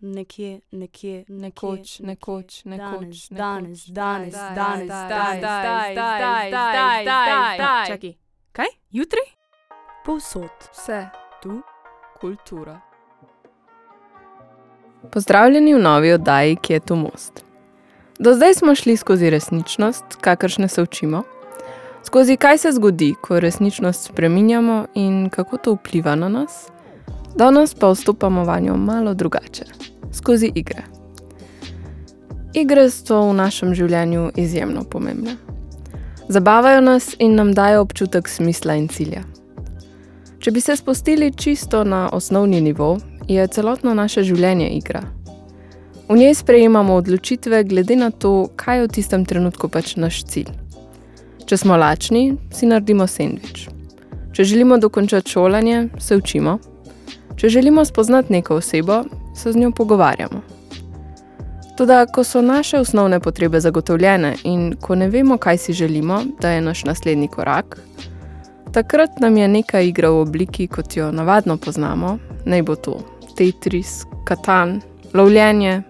nekje, nekje, Nekoč, nekoč, nekoč, danes, danes, danes, zdaj, danes, zdaj, danes, zdaj, danes, zdaj, danes, zdaj, danes. Čakaj, Kaj? Jutri? Povsod. Vse tu, kultura. Pozdravljeni v novi oddaji, ki je tu most. Do zdaj smo šli skozi resničnost, kakršne se učimo, skozi kaj se zgodi, ko resničnost spreminjamo in kako to vpliva na nas, danes pa vstopamo vanjo malo drugače, skozi igre. Igre so v našem življenju izjemno pomembne. Zabavajo nas in nam dajo občutek smisla in cilja. Če bi se spustili čisto na osnovni nivo, je celotno naše življenje igra. V njej sprejemamo odločitve glede na to, kaj je v tistem trenutku pač naš cilj. Če smo lačni, si naredimo sendvič. Če želimo dokončati šolanje, se učimo. Če želimo spoznati neko osebo, se z njo pogovarjamo. Toda, ko so naše osnovne potrebe zagotovljene in ko ne vemo, kaj si želimo, da je naš naslednji korak, takrat nam je neka igra v obliki, kot jo navadno poznamo, naj bo to Tetris, Katan, lovljenje,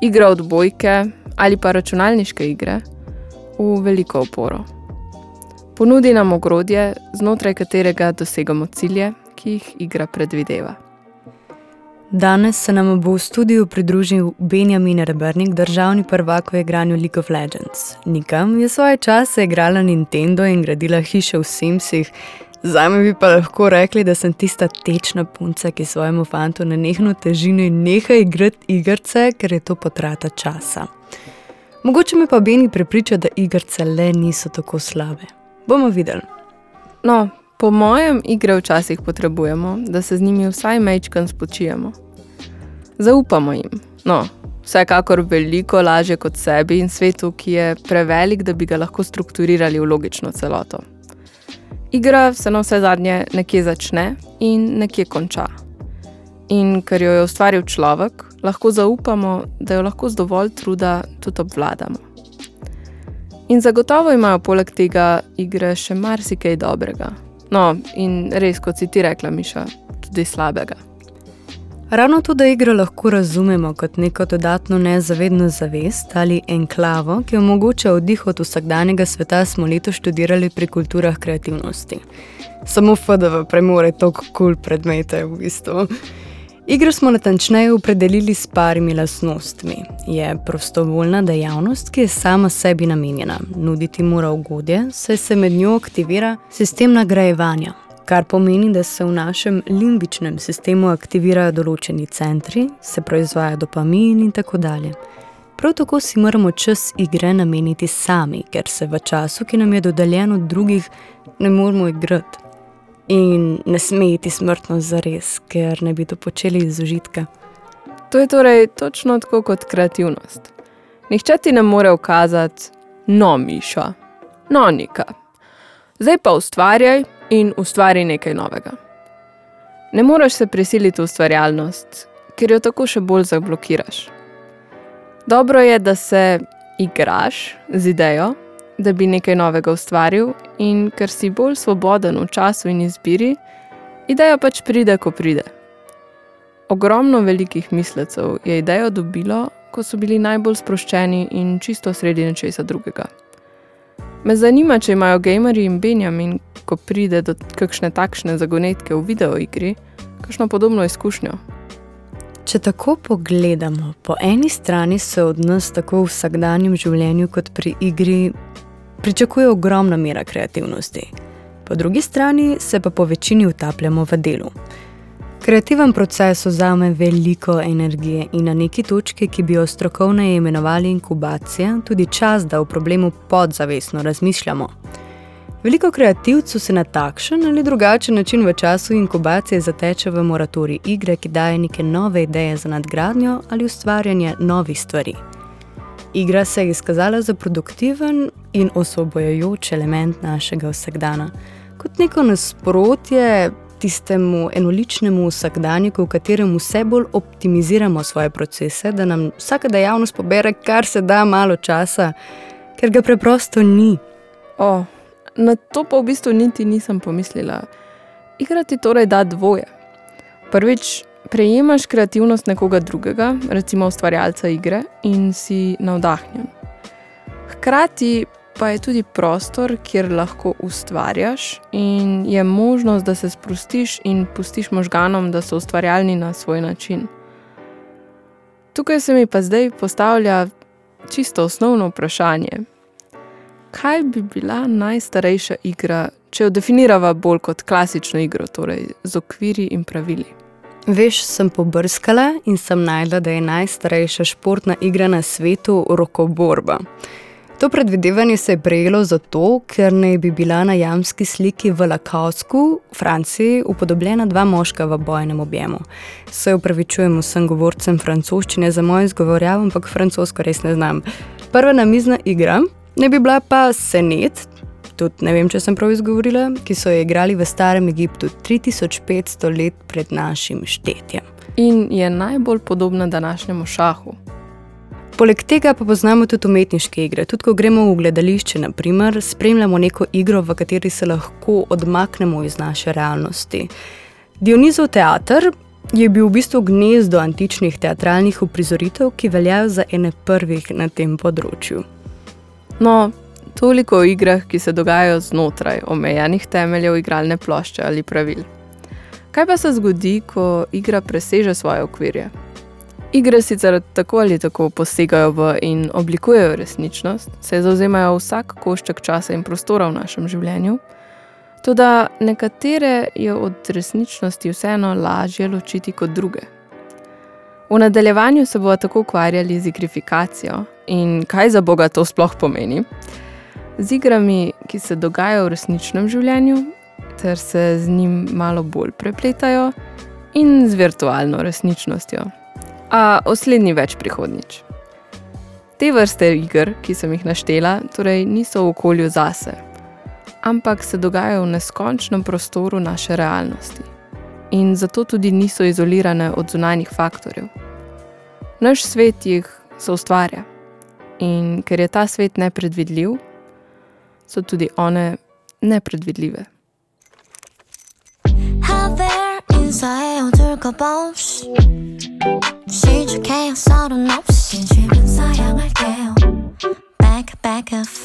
igra odbojke ali pa računalniške igre, v veliko oporo. Ponudi nam ogrodje, znotraj katerega dosegamo cilje, ki jih igra predvideva. Danes se nam bo v studiu pridružil Benjamin Rebernik, državni prvak v igranju League of Legends. Nikam je svoje čase igrala Nintendo in gradila hiše v Simsih. Zame bi pa lahko rekli, da sem tista tečna punca, ki svojemu fantu nenehno teži in neha igrati igrice, ker je to potrata časa. Mogoče me pa Beni prepriča, da igrice le niso tako slabe. Bomo videli. No, po mojem, igre včasih potrebujemo, da se z njimi vsaj mečkan spočijemo. Zaupamo jim. No, vsekakor veliko lažje kot sebi in svetu, ki je prevelik, da bi ga lahko strukturirali v logično celoto. Igra se na vse zadnje nekje začne in nekje konča. In ker jo je ustvaril človek, lahko zaupamo, da jo lahko z dovolj truda tudi obvladamo. In zagotovo imajo poleg tega igre še marsikaj dobrega. No, in res, kot si ti rekla, Miša, tudi slabega. Ravno to, da igro lahko razumemo kot neko dodatno nezavedno zavest ali enklavo, ki omogoča oddih od vsakdanjega sveta, smo leto študirali pri kulturah kreativnosti. Samo FDV premore toliko kul cool predmete v bistvu. Igro smo natančneje opredelili s parimi lastnostmi. Je prostovoljna dejavnost, ki je sama sebi namenjena, nuditi mora ugodje, saj se med njo aktivira sistem nagrajevanja, kar pomeni, da se v našem limbičnem sistemu aktivirajo določeni centri, se proizvaja dopamin in tako dalje. Prav tako si moramo čas igre nameniti sami, ker se v času, ki nam je dodeljen od drugih, ne moremo igrati. In ne sme iti smrtno za res, ker ne bi to počeli iz užitka. To je torej točno tako kot kreativnost. Nihče ti ne more ukazati, no, Miša, no, Nika. Zdaj pa ustvarjaj in ustvari nekaj novega. Ne moreš se prisiliti v ustvarjalnost, ker jo tako še bolj zablokiraš. Dobro je, da se igraš z idejo, da bi nekaj novega ustvaril, in ker si bolj svoboden v času in izbiri, ideja pač pride, ko pride. Ogromno velikih mislecev je idejo dobilo, ko so bili najbolj sproščeni in čisto sredi nečesa drugega. Me zanima, če imajo gamerji in Benjamin, ko pride do kakšne takšne zagonetke v videoigri, kakšno podobno izkušnjo. Če tako pogledamo, po eni strani se od nas tako v vsakdanjem življenju kot pri igri pričakuje ogromna mera kreativnosti, po drugi strani se pa po večini utapljamo v delu. Kreativen proces vzame veliko energije in na neki točki, ki bi jo strokovneje imenovali inkubacija, tudi čas, da o problemu podzavestno razmišljamo. Veliko kreativcev se na takšen ali drugačen način v času inkubacije zateče v moratorij igre, ki daje neke nove ideje za nadgradnjo ali ustvarjanje novih stvari. Igra se je izkazala za produktiven in osvobojajoč element našega vsakdana, kot neko nasprotje tistemu enoličnemu vsakdanjiku, v katerem vse bolj optimiziramo svoje procese, da nam vsaka dejavnost pobere kar se da malo časa, ker ga preprosto ni. O, na to pa v bistvu niti nisem pomislila. Igrati torej da dvoje. Prvič, prejemaš kreativnost nekoga drugega, recimo ustvarjalca igre, in si navdahnjen. Hkrati pa je tudi prostor, kjer lahko ustvarjaš, in je možnost, da se sprostiš in pustiš možganom, da so ustvarjalni na svoj način. Tukaj se mi pa zdaj postavlja čisto osnovno vprašanje. Kaj bi bila najstarejša igra, če jo definirava bolj kot klasično igro, torej z okviri in pravili? Veš, sem pobrskala in sem najdla, da je najstarejša športna igra na svetu rokoborba. To predvidevanje se je prejelo zato, ker naj bi bila na jamski sliki v Lakausku, Franciji, upodobljena dva moška v bojnem objemu. Se upravičujem vsem govorcem francoščine za moj izgovorjav, ampak francosko res ne znam. Prva namizna igra ne bi bila pa Senet, tudi ne vem, če sem prav izgovorila, ki so jo igrali v starem Egiptu 3500 let pred našim štetjem. In je najbolj podobna današnjemu šahu. Poleg tega pa poznamo tudi umetniške igre. Tudi ko gremo v gledališče, naprimer, spremljamo neko igro, v kateri se lahko odmaknemo iz naše realnosti. Dionizov teater je bil v bistvu gnezdo antičnih teatralnih uprizoritev, ki veljajo za ene prvih na tem področju. No, toliko o igrah, ki se dogajajo znotraj omejenih temeljev igralne plošče ali pravil. Kaj pa se zgodi, ko igra preseže svoje okvirje? Igre sicer tako ali tako posegajo v in oblikujejo resničnost, se zauzemajo vsak košček časa in prostora v našem življenju, tudi nekatere je od resničnosti vseeno lažje ločiti kot druge. V nadaljevanju se bomo tako ukvarjali z igrifikacijo in kaj za Boga to sploh pomeni, z igrami, ki se dogajajo v resničnem življenju, ter se z njim malo bolj prepletajo, in z virtualno resničnostjo a o slednji več prihodnič. Te vrste iger, ki sem jih naštela, torej niso v okolju zase, ampak se dogajajo v neskončnem prostoru naše realnosti in zato tudi niso izolirane od zunanjih faktorjev. Naš svet jih so ustvarja in ker je ta svet nepredvidljiv, so tudi one nepredvidljive. 인사해요 둘까 없이 시작해요 서른 없이 진심은 사양할게요 Back back off 이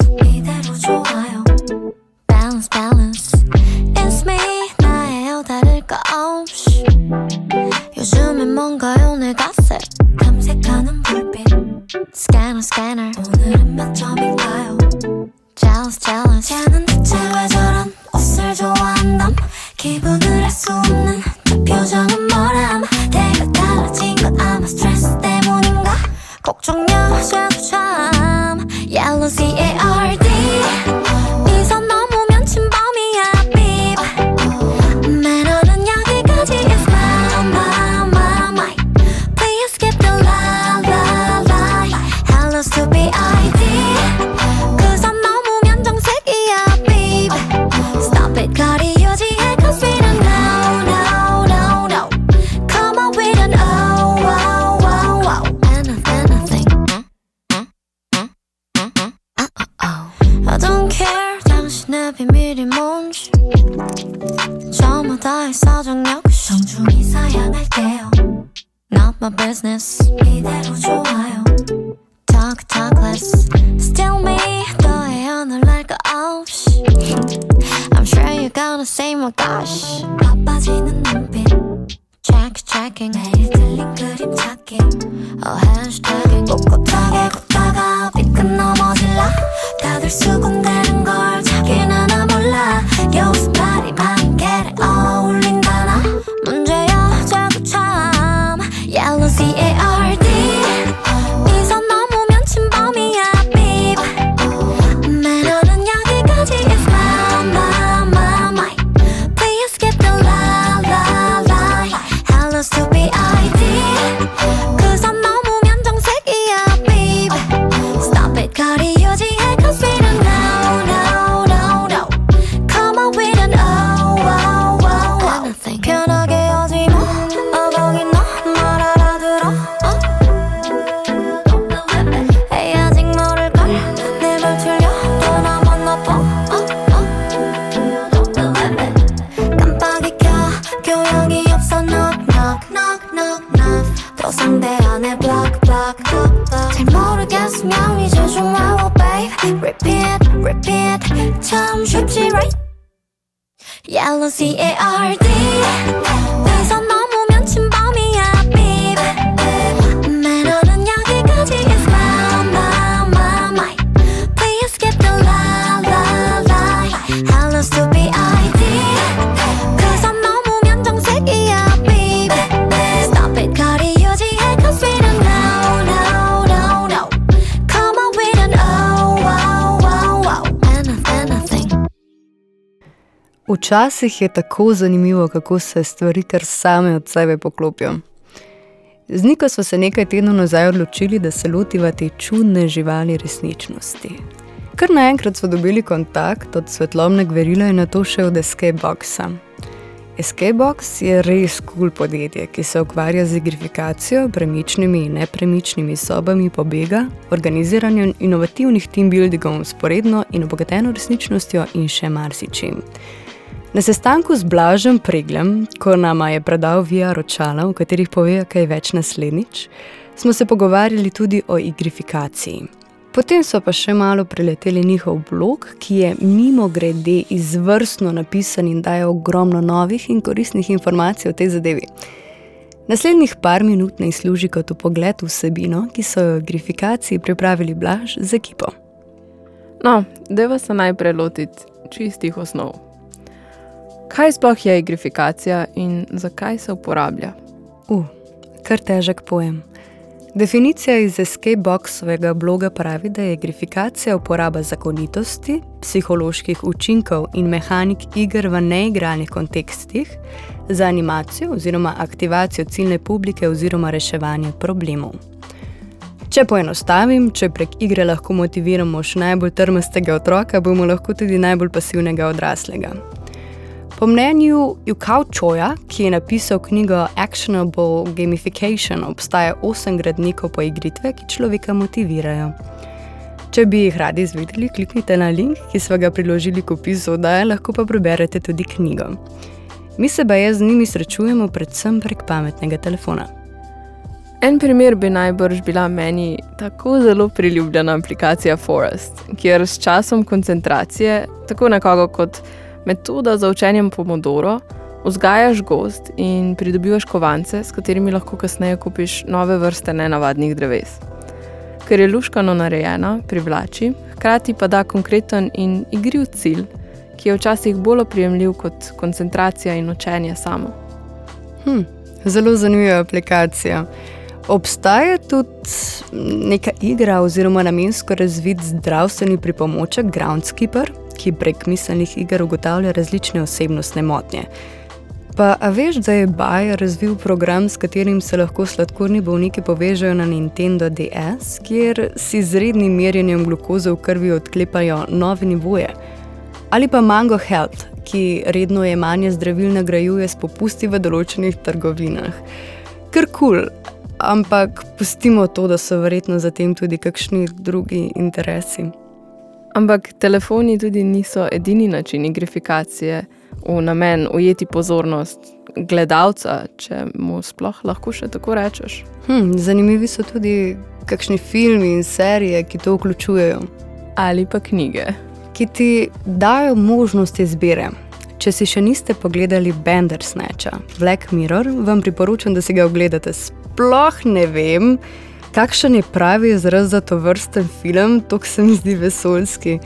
비밀이 뭔지 저마다의 사정 역시 정중히 사양할게요 Not my business 이대로 좋아요 Talk talk less Still me 너의 오늘 날거 없이 I'm sure you're gonna say my gosh 바빠지는 눈빛 Check checking 매일 틀린 그림 찾기 Oh hashtagging 꼿꼿하게 걷다가 삐끗 넘어질라 다들 수군대는 걸 자기는 나 몰라. 요스파리 만 Včasih je tako zanimivo, kako se stvari kar same od sebe poklopijo. Z Niko smo se nekaj tednov nazaj odločili, da se lotiva te čudne živali resničnosti. Kar naenkrat smo dobili kontakt od svetlobne gverila in na to še od Escapeboxa. Escapebox je res kul cool podjetje, ki se ukvarja z igrifikacijo, premičnimi in nepremičnimi sobami pobega, organiziranjem inovativnih team buildingov sporedno in obogateno resničnostjo in še marsičim. Na sestanku z Blažem Preglem, ko nama je predal VR očala, v katerih pove kaj več naslednjič, smo se pogovarjali tudi o igrifikaciji. Potem so pa še malo preleteli njihov blog, ki je mimo grede izvrstno napisan in daje ogromno novih in koristnih informacij o tej zadevi. Naslednjih par minut naj služi kot pogled v vsebino, ki so jo v igrifikaciji pripravili Blaž z ekipo. No, deva se najprej lotiti čistih osnov. Kaj sploh je igrifikacija in zakaj se uporablja? U, kar težek pojem. Definicija iz Escapeboxovega bloga pravi, da je igrifikacija uporaba zakonitosti, psiholoških učinkov in mehanik iger v neigranih kontekstih za animacijo oziroma aktivacijo ciljne publike oziroma reševanje problemov. Če poenostavim, če prek igre lahko motiviramo še najbolj trmastega otroka, bomo lahko tudi najbolj pasivnega odraslega. Po mnenju Jukao Choja, ki je napisal knjigo Actionable Gamification, obstaja osem gradnikov poigritve, ki človeka motivirajo. Če bi jih radi izvedeli, kliknite na link, ki smo ga priložili k opisu oddaje, lahko pa preberete tudi knjigo. Mi se baje z njimi srečujemo predvsem prek pametnega telefona. En primer bi najbrž bila meni tako zelo priljubljena aplikacija Forest, kjer s časom koncentracije, tako nekoga kot metoda za učenje Pomodoro, vzgajaš gost in pridobivaš kovance, s katerimi lahko kasneje kupiš nove vrste nenavadnih dreves. Ker je luškano narejena, privlači, hkrati pa da konkreten in igriv cilj, ki je včasih bolj oprijemljiv kot koncentracija in učenje samo. Hm, zelo zanimiva aplikacija. Obstaja tudi neka igra oziroma namensko razvit zdravstveni pripomoček Groundskeeper, ki prek miselnih iger ugotavlja različne osebnostne motnje. Pa a veš, da je Bayer razvil program, s katerim se lahko sladkorni bolniki povežejo na Nintendo DS, kjer si z rednim merjenjem glukoze v krvi odklepajo nove nivoje. Ali pa Mango Health, ki redno jemanje zdravil nagrajuje s popusti v določenih trgovinah. Ker kul, cool, ampak pustimo to, da so verjetno zatem tudi kakšni drugi interesi. Ampak telefoni tudi niso edini način igrifikacije v namen ujeti pozornost gledalca, če mu sploh lahko še tako rečeš. Hm, zanimivi so tudi kakšni filmi in serije, ki to vključujejo. Ali pa knjige. Ki ti dajo možnost izbire. Če si še niste pogledali Bandersnatcha, Black Mirror, vam priporočam, da si ga ogledate. Sploh ne vem, kakšen je pravi izraz za to vrsten film, to se mi zdi vesoljski.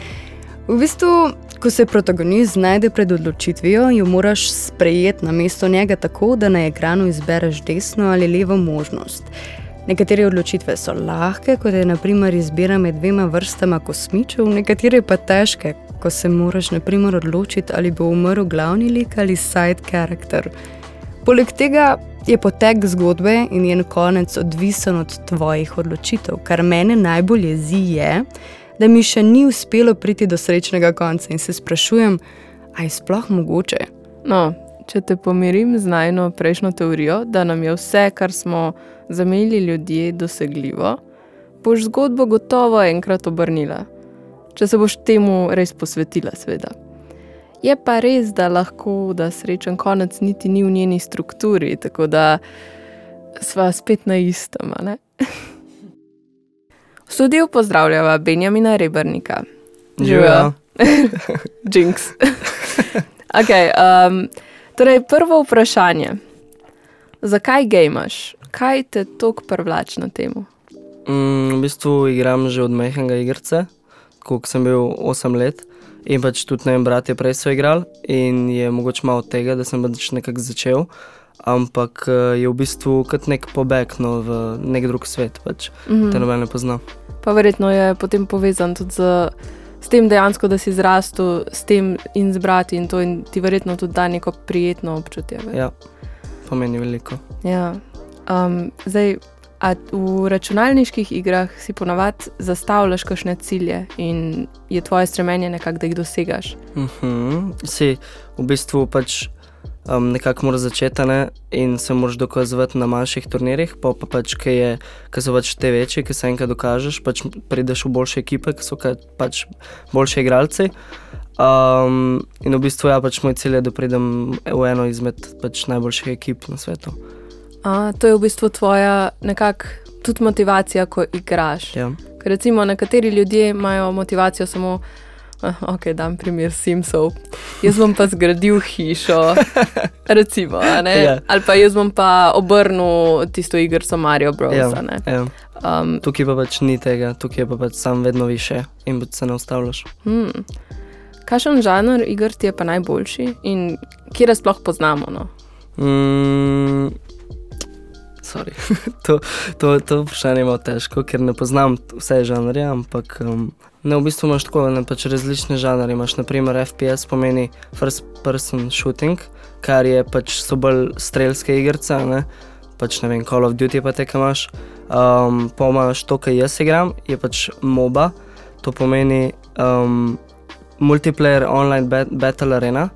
V bistvu, ko se protagonist znajde pred odločitvijo, jo moraš sprejeti na mesto njega tako, da na ekranu izbereš desno ali levo možnost. Nekatere odločitve so lahke, kot je naprimer izbira med dvema vrstama kosmičev, nekatere pa težke, ko se moraš naprimer odločiti, ali bo umrl glavni lik ali side character. Poleg tega je potek zgodbe in njen konec odvisen od tvojih odločitev. Kar mene najbolj jezi je, da mi še ni uspelo priti do srečnega konca in se sprašujem, ali je sploh mogoče. No, če te pomirim z najno prejšnjo teorijo, da nam je vse, kar smo zamejili ljudje, dosegljivo, boš zgodbo gotovo enkrat obrnila. Če se boš temu res posvetila, seveda. Je pa res, da lahko, da srečen konec niti ni v njeni strukturi, tako da sva spet na istem. V studiu pozdravljava Benjamina Rebrnika. Živijo. Jinx. okay, um, torej, prvo vprašanje. Zakaj gejmaš? Kaj te tako privlači na temu? Mm, v bistvu igram že od mehkega igrice, ko sem bil 8 let. In pač tudi ne vem, bratje prej so igrali in je mogoče malo od tega, da sem pač nekako začel. Ampak eh, je v bistvu kot nek pobeg no, v nek drug svet, pač, Mhm. te noben ne pozna. Pa verjetno je potem povezan tudi z, s tem dejansko, da si zrastel s tem in z brati in to in ti verjetno tudi da neko prijetno občutje. ve. Ja, pomeni veliko. Ja. Um, zdaj, a v računalniških igrah si ponavadi zastavljaš kakšne cilje in je tvoje stremenje nekako, da jih dosegaš. Mhm. Si v bistvu pač um, nekako moraš začeti ne? in se moraš dokazovati na manjših turnirjih, pa, pa pač, ki je- ki so pač te večje, ki se enkrat dokažeš, pač prideš v boljše ekipe, ki so kaj pač boljši igralci. Um, in v bistvu ja, pač moj cilj je, da pridem v eno izmed pač najboljših ekip na svetu. A, to je v bistvu tvoja nekako tudi motivacija, ko igraš. Ja. Ker recimo nekateri ljudje imajo motivacijo samo, ah, ok, dam primer Simsov. Jaz bom pa zgradil hišo, recimo, ne? Ja. ali pa jaz bom pa obrnil tisto igrico Mario Bros. Ja, a ne. ja. Um, Tukaj pa pač ni tega, tukaj pa pač sam vedno više in se ne ustavljaš. hmm. Kakšen žanr iger ti je pa najboljši in kje sploh poznamo? No? Mm, sorry. to, to, to vprašanje je malo težko, ker ne poznam vse žanre, ampak um, ne, v bistvu imaš tako ne, pač različne žanre. Imaš naprimer FPS, pomeni First Person Shooting, kar je pač so bolj strelske igrice, ne? pač ne vem, Call of Duty pa te, ki imaš. Um, pa imaš to, kar jaz igram, je pač MOBA, to pomeni um, Multiplayer Online bat Battle Arena.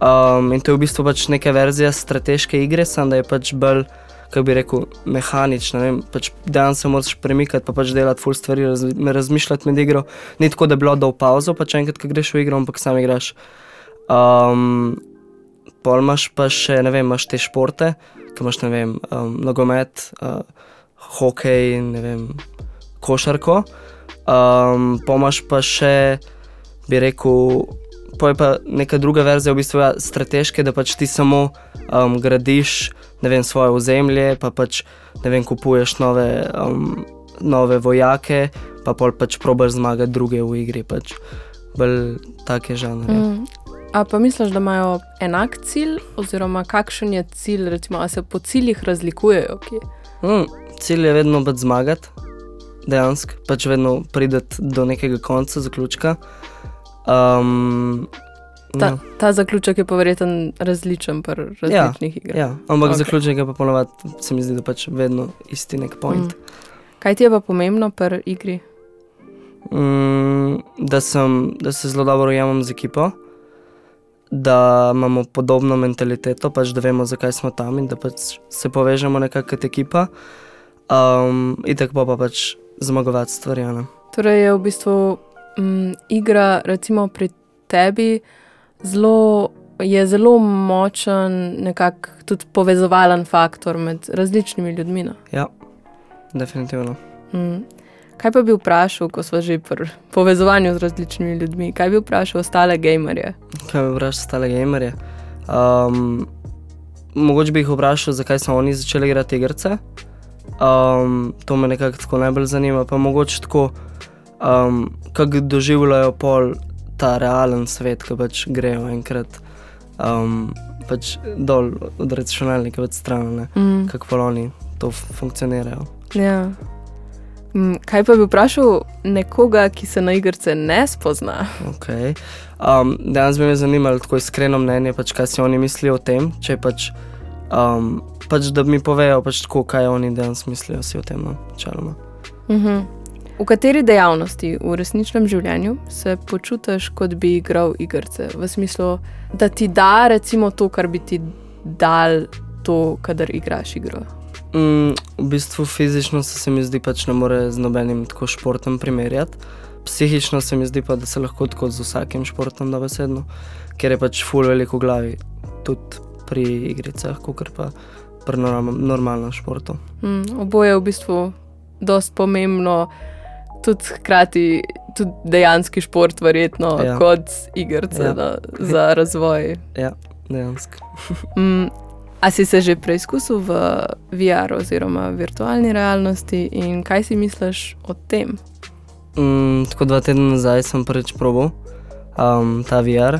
Um, in to je v bistvu pač neka verzija strateške igre, samo da je pač bolj, kako bi rekel, mehanična. vem, Pač dejansko se moraš premikati, pa pač delati full stvari, raz, razmišljati med igro. Ni tako, da bi bilo dol pauzo, pač enkrat, ko greš v igro, ampak sam igraš. Um, pol imaš pa še, ne vem, imaš te športe, ki imaš, ne vem, um, nogomet, uh, hokej, ne vem, košarko. Um, pa imaš pa še, bi rekel, pa je pa neka druga verzija, v bistvu ja, strateške, da pač ti samo um, gradiš ne vem, svoje ozemlje, pa pač ne vem, kupuješ nove, um, nove vojake, pa pol pač probaš zmagati druge v igri. Pač. Bolj take žanre. Mm. A pa misliš, da imajo enak cilj, oziroma kakšen je cilj, recimo, a se po ciljih razlikujejo? Kje? Mm, cilj je vedno pač zmagati, dejansko, pač vedno prideti do nekega konca, zaključka. Um, Ta, ja. ta zaključek je pa verjeten različen pri različnih igrah. Ja, ampak Ok. okay. zaključek je pa ponovadi, se mi zdi, da pač vedno isti nek point. Mm. Kaj ti je pa pomembno pri igri? Mm, da, sem, da se zelo dobro ujamem z ekipo, da imamo podobno mentaliteto, pač da vemo, zakaj smo tam in da pač se povežemo nekako kot ekipa. Um, in tako pa pač zmagovati stvari. ne. Torej je v bistvu m, igra, recimo pri tebi, zelo, je zelo močen, nekako tudi povezovalen faktor med različnimi ljudmi. No? Ja, definitivno. Mm. Kaj pa bi vprašal, ko smo že pri povezovanju z različnimi ljudmi, kaj bi vprašal ostale gamerje? Kaj bi vprašal ostale gamerje? Um, mogoče bi jih vprašal, zakaj so oni začeli igrati igrice. Um, to me nekako tako najbolj zanima. Pa mogoče tako, um, kako doživljajo pol ta realen svet, ko pač grejo enkrat um, pač dol od računalnika, od stran, Mm. kako pol oni to funkcionirajo. Ja. Mm, Kaj pa bi vprašal nekoga, ki se na igrice ne spozna? Okay. Um, danes bi me zanimalo tako iskreno mnenje, pač, kaj si oni mislijo o tem. Če pač, um, pač, da mi povejo, pač, tako, kaj oni danes mislijo o tem. No, načeloma. Mhm. V kateri dejavnosti v resničnem življenju se počutiš, kot bi igral igrice? V smislu, da ti da recimo to, kar bi ti dal to, kadar igraš igro. Mm, v bistvu fizično se, se mi zdi, pač ne more z nobenim tako športom primerjati. Psihično se mi zdi pa, da se lahko tako z vsakim športom da besedno, ker je pač ful veliko glavi, tudi pri igricah, kot pa pri norm, normalnem športu. Mm, oboje je v bistvu dosti pomembno, tudi hkrati tudi dejanski šport, verjetno, ja. Kot igrice Ja. ja. za razvoj. Ja, dejansko. Mm, a si se že preizkusil v VR oziroma virtualni realnosti in kaj si misliš o tem? Mm, tako dva tedna nazaj sem prvič probal um, ta VR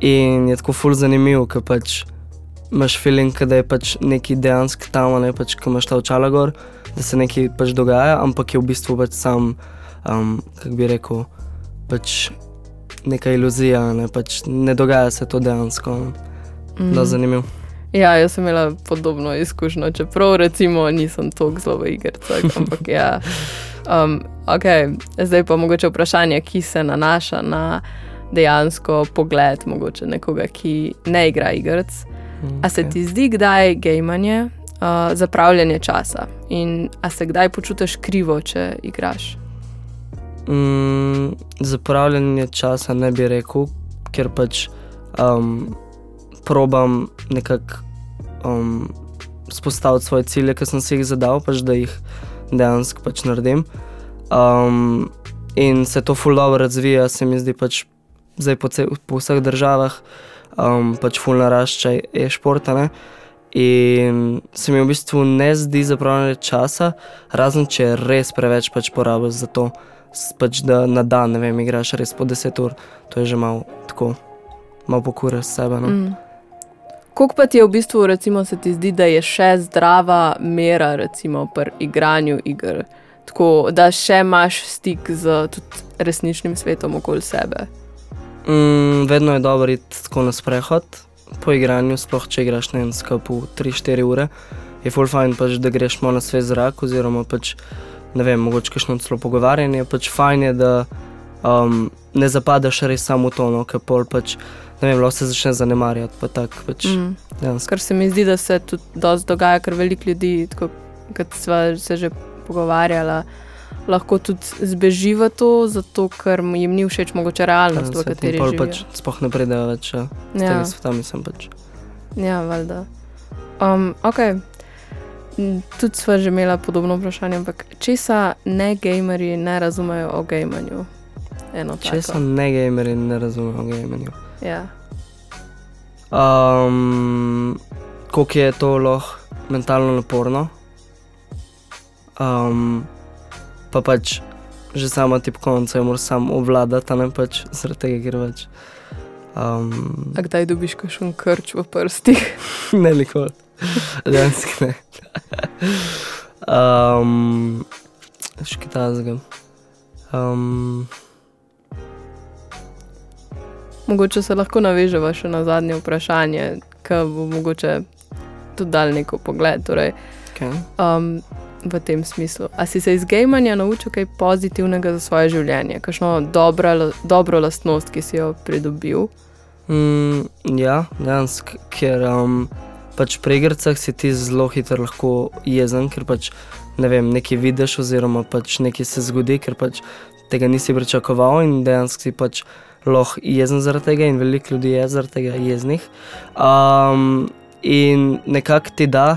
in je tako ful zanimiv, ker pač imaš feeling, da je pač neki dejansko tam, ne pač, ko imaš ta očala gor, da se nekaj pač dogaja, ampak je v bistvu pač sam, um, kako bi rekel, pač neka iluzija, ne, pač ne dogaja se to dejansko. Mm. Da, zanimiv. Ja, jaz sem imela podobno izkušnjo, čeprav recimo nisem tako zelo v igrah, ampak ja. Um, okay. Zdaj pa mogoče vprašanje, ki se nanaša na dejansko pogled mogoče nekoga, ki ne igra igrc. A se ti zdi kdaj gejmanje, uh, zapravljanje časa in a se kdaj počutiš krivo, če igraš? Mm, zapravljanje časa ne bi rekel, ker pač um, probam nekako um, spostaviti svoje cilje, ki sem si jih zadal, pač da jih dejansko pač naredim. Um, in se to ful dobro razvija, se mi zdi pač zdaj po, po vseh državah, um, pač ful narašča e-športa. Ne? In se mi v bistvu ne zdi zapravljanje časa, razen če res preveč pač porabiš za to, pač da na dan, ne vem, igraš res po 10 ur, to je že malo tako, malo pokura s sebe. No? Mm. Koliko pa ti je v bistvu, recimo, se ti zdi, da je še zdrava mera, recimo, pri igranju iger, tako da še imaš stik z resničnim svetom okoli sebe? Mm, vedno je dobro iti tako na sprehod po igranju, sploh če igraš ne vem, skapu 3-4 ure. Je full fajn, pač, da greš malo na svež zrak, oziroma pač, ne vem, mogoče kakšno celo pogovarjanje. Pač fajn je, da um, ne zapadaš res samo v to, no, ker pol pač, ne vem, lahko se začne zanemarjati. Pa tak, pač, mm. Dejansko. Ker se mi zdi, da se tudi dogaja, ker veliko ljudi, tako kot sva se že pogovarjala, lahko tudi zbeži v to, zato ker jim ni všeč mogoče realnost, v kateri živijo. pač sploh ne pridejo več uh, z Ja. tega sveta, mislim pač. Ja, valjda. Um. Mm, Tudi sva že imela podobno vprašanje, ampak česa ne gamerji ne razumejo o gamanju? Eno Če tako. ne gameri, ne razumejo gamenju. Ja. Um, koliko je to lahko mentalno naporno. Um, pa pač že sama tipkovnica jo moraš sam obvladati, a ne pač zaradi tega, ker več. Um, A kdaj dobiš kakšen krč v prstih? ne nikoli, dejansko ne. um, še kaj tazga. Um, Mogoče se lahko naveževa še na zadnje vprašanje, ki bo mogoče tudi dal neko pogled. Torej, okay. um, v tem smislu. A si se iz gejmanja naučil kaj pozitivnega za svoje življenje, kakšno dobra, dobro lastnost, ki si jo pridobil? Mm, ja, dejansko, ker um, pač pri igrah si ti zelo hitro lahko jezen, ker pač ne vem, nekaj vidiš, oziroma pač nekaj se zgodi, ker pač tega nisi pričakoval in dejansko si pač lahko jezen zaradi tega, in veliko ljudi je zaradi tega jeznih. Um, in nekako ti da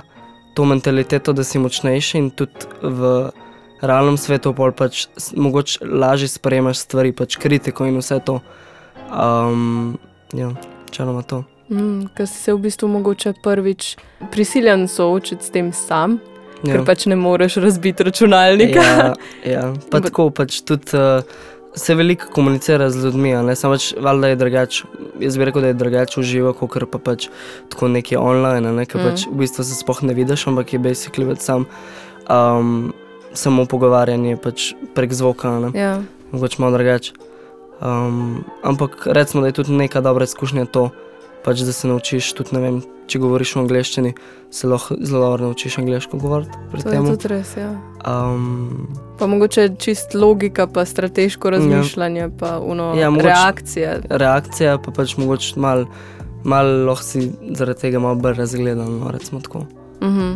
to mentaliteto, da si močnejši in tudi v realnem svetu pol pač mogoče lažje sprejemaš stvari, pač kritiko in vse to. Um, ja, čeloma to. Mm, Ker si se v bistvu mogoče prvič prisiljen soočiti s tem sam, ja. ker pač ne moreš razbiti računalnika. Ja, ja. Pa tako pač tudi uh, se veliko komunicira z ljudmi, ne samo pač, valjda je drugače. Jaz bi rekel, da je drugače uživo, kot pa pač tako neki online, ne, ker Mm. mm. pač v bistvu se sploh ne vidiš, ampak je basically več sam. Um, samo pogovarjanje pač prek zvoka, ne. Ja. mogoče malo drugače. Um, ampak recimo, da je tudi neka dobra izkušnja to, pač, da se naučiš tudi, ne vem, če govoriš v angleščini, se lahko zelo dobro naučiš angliško govoriti. To je tem. tudi res. Ja. Um, Pa mogoče čist logika, pa strateško razmišljanje, pa uno, Ja, ja, mogoče- reakcije. reakcija pa pač mogoče malo mal lahko si zaradi tega malo bolj razgledan, no, recimo tako. Mhm.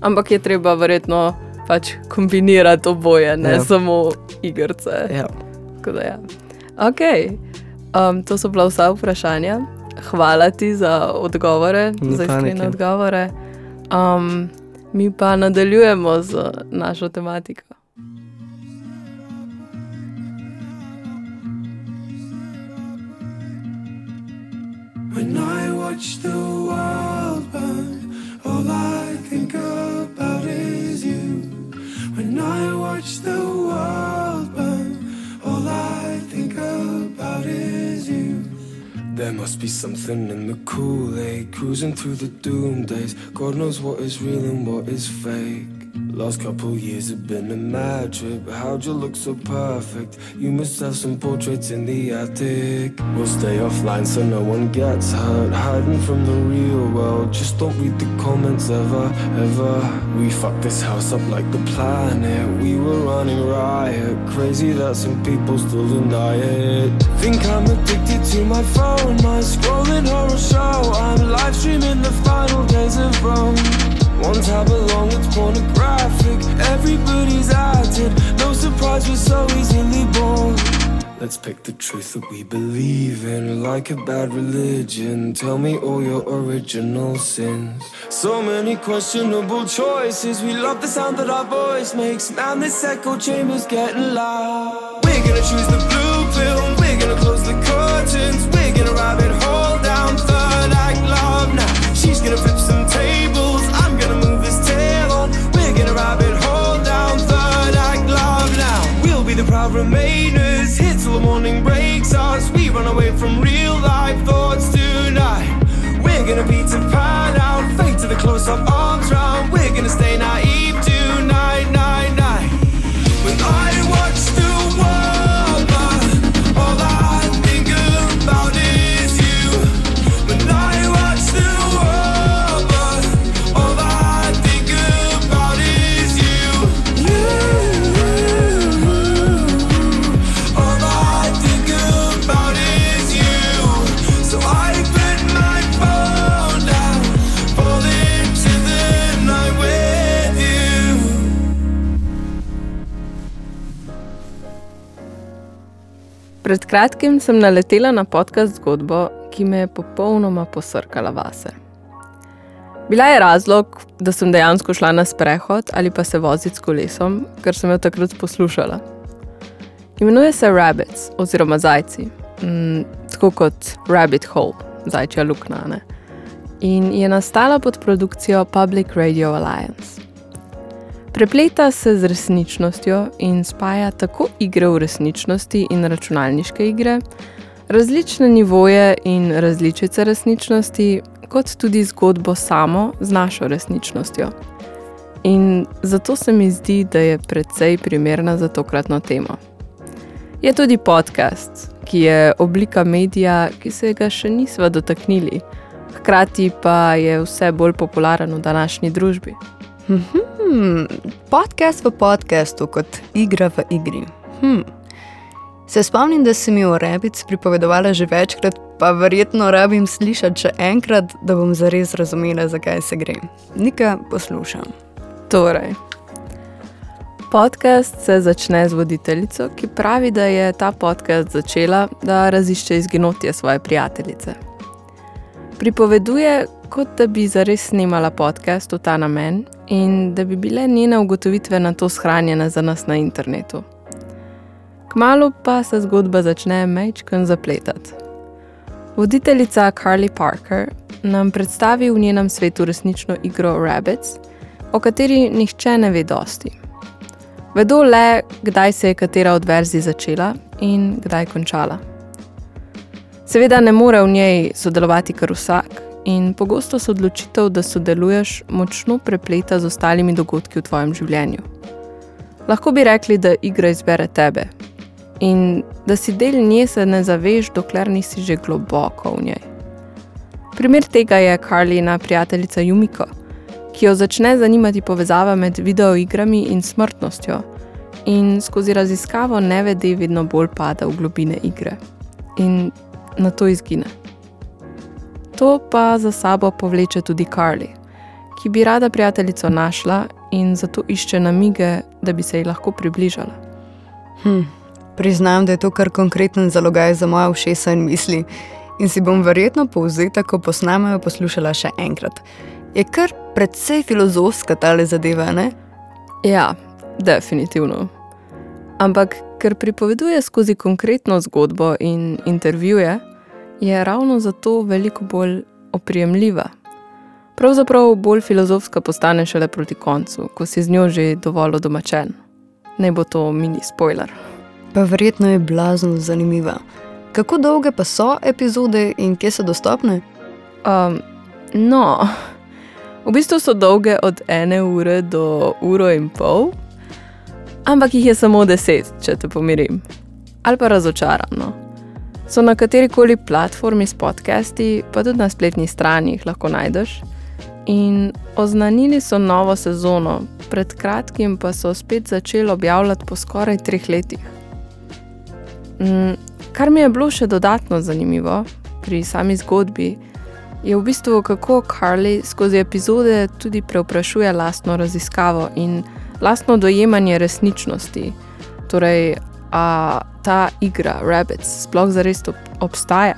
Ampak je treba verjetno pač kombinirati oboje, ne ja. Ja. samo igrice. Ja. Tako da Ja. Okay. Um, to so bila vsa vprašanja. Hvala ti za odgovore, Ni za iskrene odgovore. Um, mi pa nadaljujemo z našo tematiko. When I watch the There must be something in the Kool-Aid Cruising through the doom days. God knows what is real and what is fake Last couple years have been a mad trip. How'd you look so perfect? You must have some portraits in the attic. We'll stay offline so no one gets hurt. Hiding from the real world. Just don't read the comments ever, ever. We fucked this house up like the planet. We were running riot. Crazy that some people still deny it. Think I'm addicted to my phone My scrolling one tab along, it's pornographic. Everybody's it. No surprise, we're so easily bored. Let's pick the truth that we believe in, like a bad religion. Tell me all your original sins. So many questionable choices. We love the sound that our voice makes. Man, this echo chamber's getting loud. We're gonna choose the blue pill. We're gonna close the curtains. We're gonna rabbit hole down third act love now. She's gonna flip some tables. Proud remainers. Hit till the morning breaks us. We run away from real life thoughts tonight. We're gonna beat to pan out. Fade to the close up kratkim sem naletela na podcast zgodbo, ki me je popolnoma posrkala vase. Bila je razlog, da sem dejansko šla na sprehod ali pa se voziti s kolesom, ker sem jo takrat poslušala. Imenuje se Rabbits oziroma zajci, mm, tako kot Rabbit Hole, zajčja luknja. ne. In je nastala pod produkcijo Public Radio Alliance. Prepleta se z resničnostjo in spaja tako igre v resničnosti in računalniške igre, različne nivoje in različice resničnosti, kot tudi zgodbo samo z našo resničnostjo. In zato se mi zdi, da je precej primerna za tokratno temo. Je tudi podcast, ki je oblika medija, ki se ga še nismo dotaknili, hkrati pa je vse bolj popularen v današnji družbi. Hmm, podcast v podkastu, kot igra v igri. Hmm. Se spomnim, da si mi o rebic pripovedovala že večkrat, pa verjetno rabim slišati še enkrat, da bom zares razumela, zakaj se gre. Nika poslušam. Torej, podcast se začne z voditeljico, ki pravi, da je ta podcast začela, da razišče izginotje svoje prijateljice. Pripoveduje, kot da bi zares snimala podcast v ta namen in da bi bile njene ugotovitve na to shranjene za nas na internetu. Kmalu pa se zgodba začne mečken zapletati. Voditeljica Carly Parker nam predstavi v njenem svetu resnično igro Rabbits, o kateri nihče ne ve dosti. Vedo le, kdaj se je katera od verzij začela in kdaj končala. Seveda ne more v njej sodelovati kar vsak, in pogosto se odločitev, da sodeluješ, močno prepleta z ostalimi dogodki v tvojem življenju. Lahko bi rekli, da igra izbere tebe in da si del nje se ne zaveš, dokler nisi že globoko v njej. Primer tega je Karlina prijateljica Jumiko, ki jo začne zanimati povezava med videoigrami in smrtnostjo, in skozi raziskavo nevede vedno bolj pada v globine igre in na to izgine. To pa za sabo povleče tudi Carly, ki bi rada prijateljico našla in zato išče namige, da bi se ji lahko približala. Hm. Priznam, da je to kar konkreten zalogaj za moje ušesa in misli, in si bom verjetno povzetek, ko posnamajo, poslušala še enkrat. Je kar precej filozofska ta zadeva, ne? Ja, definitivno. Ampak ker pripoveduje skozi konkretno zgodbo in intervjuje, je ravno zato veliko bolj oprijemljiva. Pravzaprav bolj filozofska postane šele proti koncu, ko si z njo že dovolj domačen. Ne bo to mini spoiler. Pa verjetno je blazno zanimiva. Kako dolge pa so epizode in kje so dostopne? Um, no, v bistvu so dolge od ene ure do uro in pol, ampak jih je samo deset, če te pomirim. Ali pa razočarano. So na kateri koli platformi s podcasti, pa tudi na spletni strani jih lahko najdeš. In oznanili so novo sezono, pred kratkim pa so spet začeli objavljati po skoraj treh letih. Mm, kar mi je bilo še dodatno zanimivo pri sami zgodbi, je v bistvu kako Carly skozi epizode tudi preoprašuje lastno raziskavo in lastno dojemanje resničnosti. Torej, a ta igra Rabbits sploh zares ob obstaja.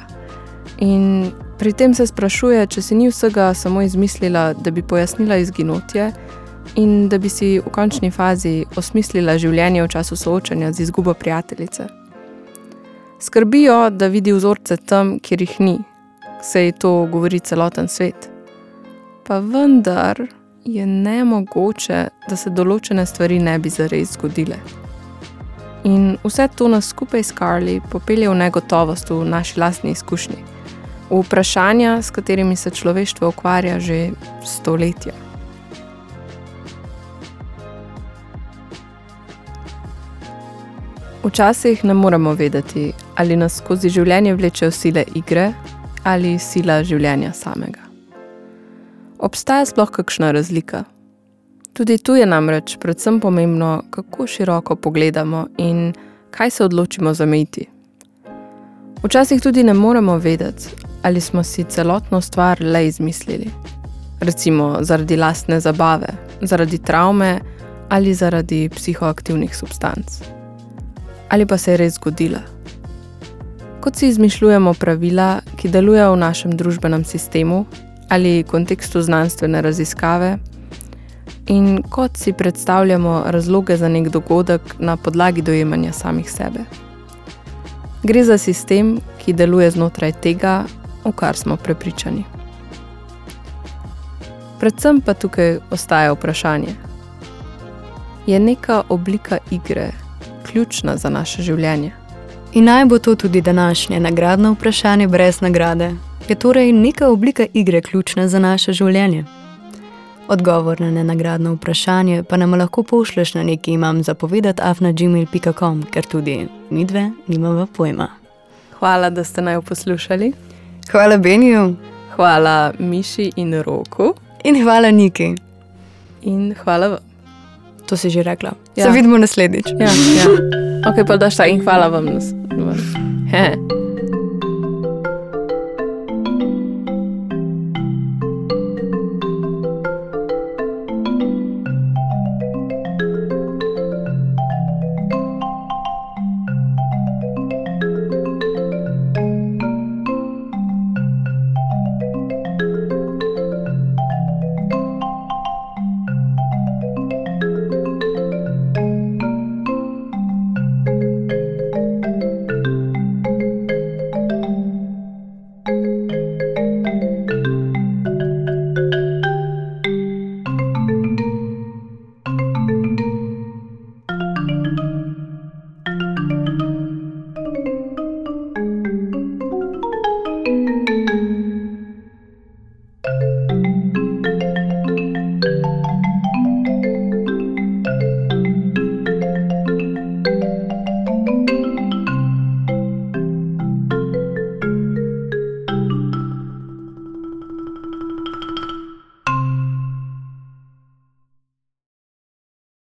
In pri tem se sprašuje, če si ni vsega samo izmislila, da bi pojasnila izginotje in da bi si v končni fazi osmislila življenje v času soočanja z izgubo prijateljice. Skrbijo, da vidi vzorce tam, kjer jih ni, sej to govori celoten svet. Pa vendar je ne mogoče, da se določene stvari ne bi zares zgodile. In vse to nas skupaj s Karli popelje v negotovost v naši lastni izkušnji, v vprašanja, s katerimi se človeštvo ukvarja že stoletja. Včasih ne moremo vedeti, ali nas skozi življenje vlečejo sile igre ali sila življenja samega. Obstaja sploh kakšna razlika? Tudi tu je namreč predvsem pomembno, kako široko pogledamo in kaj se odločimo zamejiti. Včasih tudi ne moremo vedeti, ali smo si celotno stvar le izmislili. Recimo zaradi lastne zabave, zaradi travme ali zaradi psihoaktivnih substanc. Ali pa se je res zgodila. Kot si izmišljujemo pravila, ki delujejo v našem družbenem sistemu ali kontekstu znanstvene raziskave, in kot si predstavljamo razloge za nek dogodek na podlagi dojemanja samih sebe. Gre za sistem, ki deluje znotraj tega, v kar smo prepričani. Predvsem pa tukaj ostaja vprašanje: je neka oblika igre ključna za naše življenje? In naj bo to tudi današnje nagradno vprašanje brez nagrade. Je torej neka oblika igre ključna za naše življenje? Odgovor na nenagradno vprašanje pa nam lahko pošleš na neki imam zapovedati afnagmail.com, ker tudi mi dve nimamo pojma. Hvala, da ste naj poslušali. Hvala Beniju Hvala Miši in Roku. in hvala Niki. In hvala vam. To si že rekla. Ja. Se vidimo naslednjič. Ja, ja. Ok, pa daš ta in hvala vam. nas- vam. He.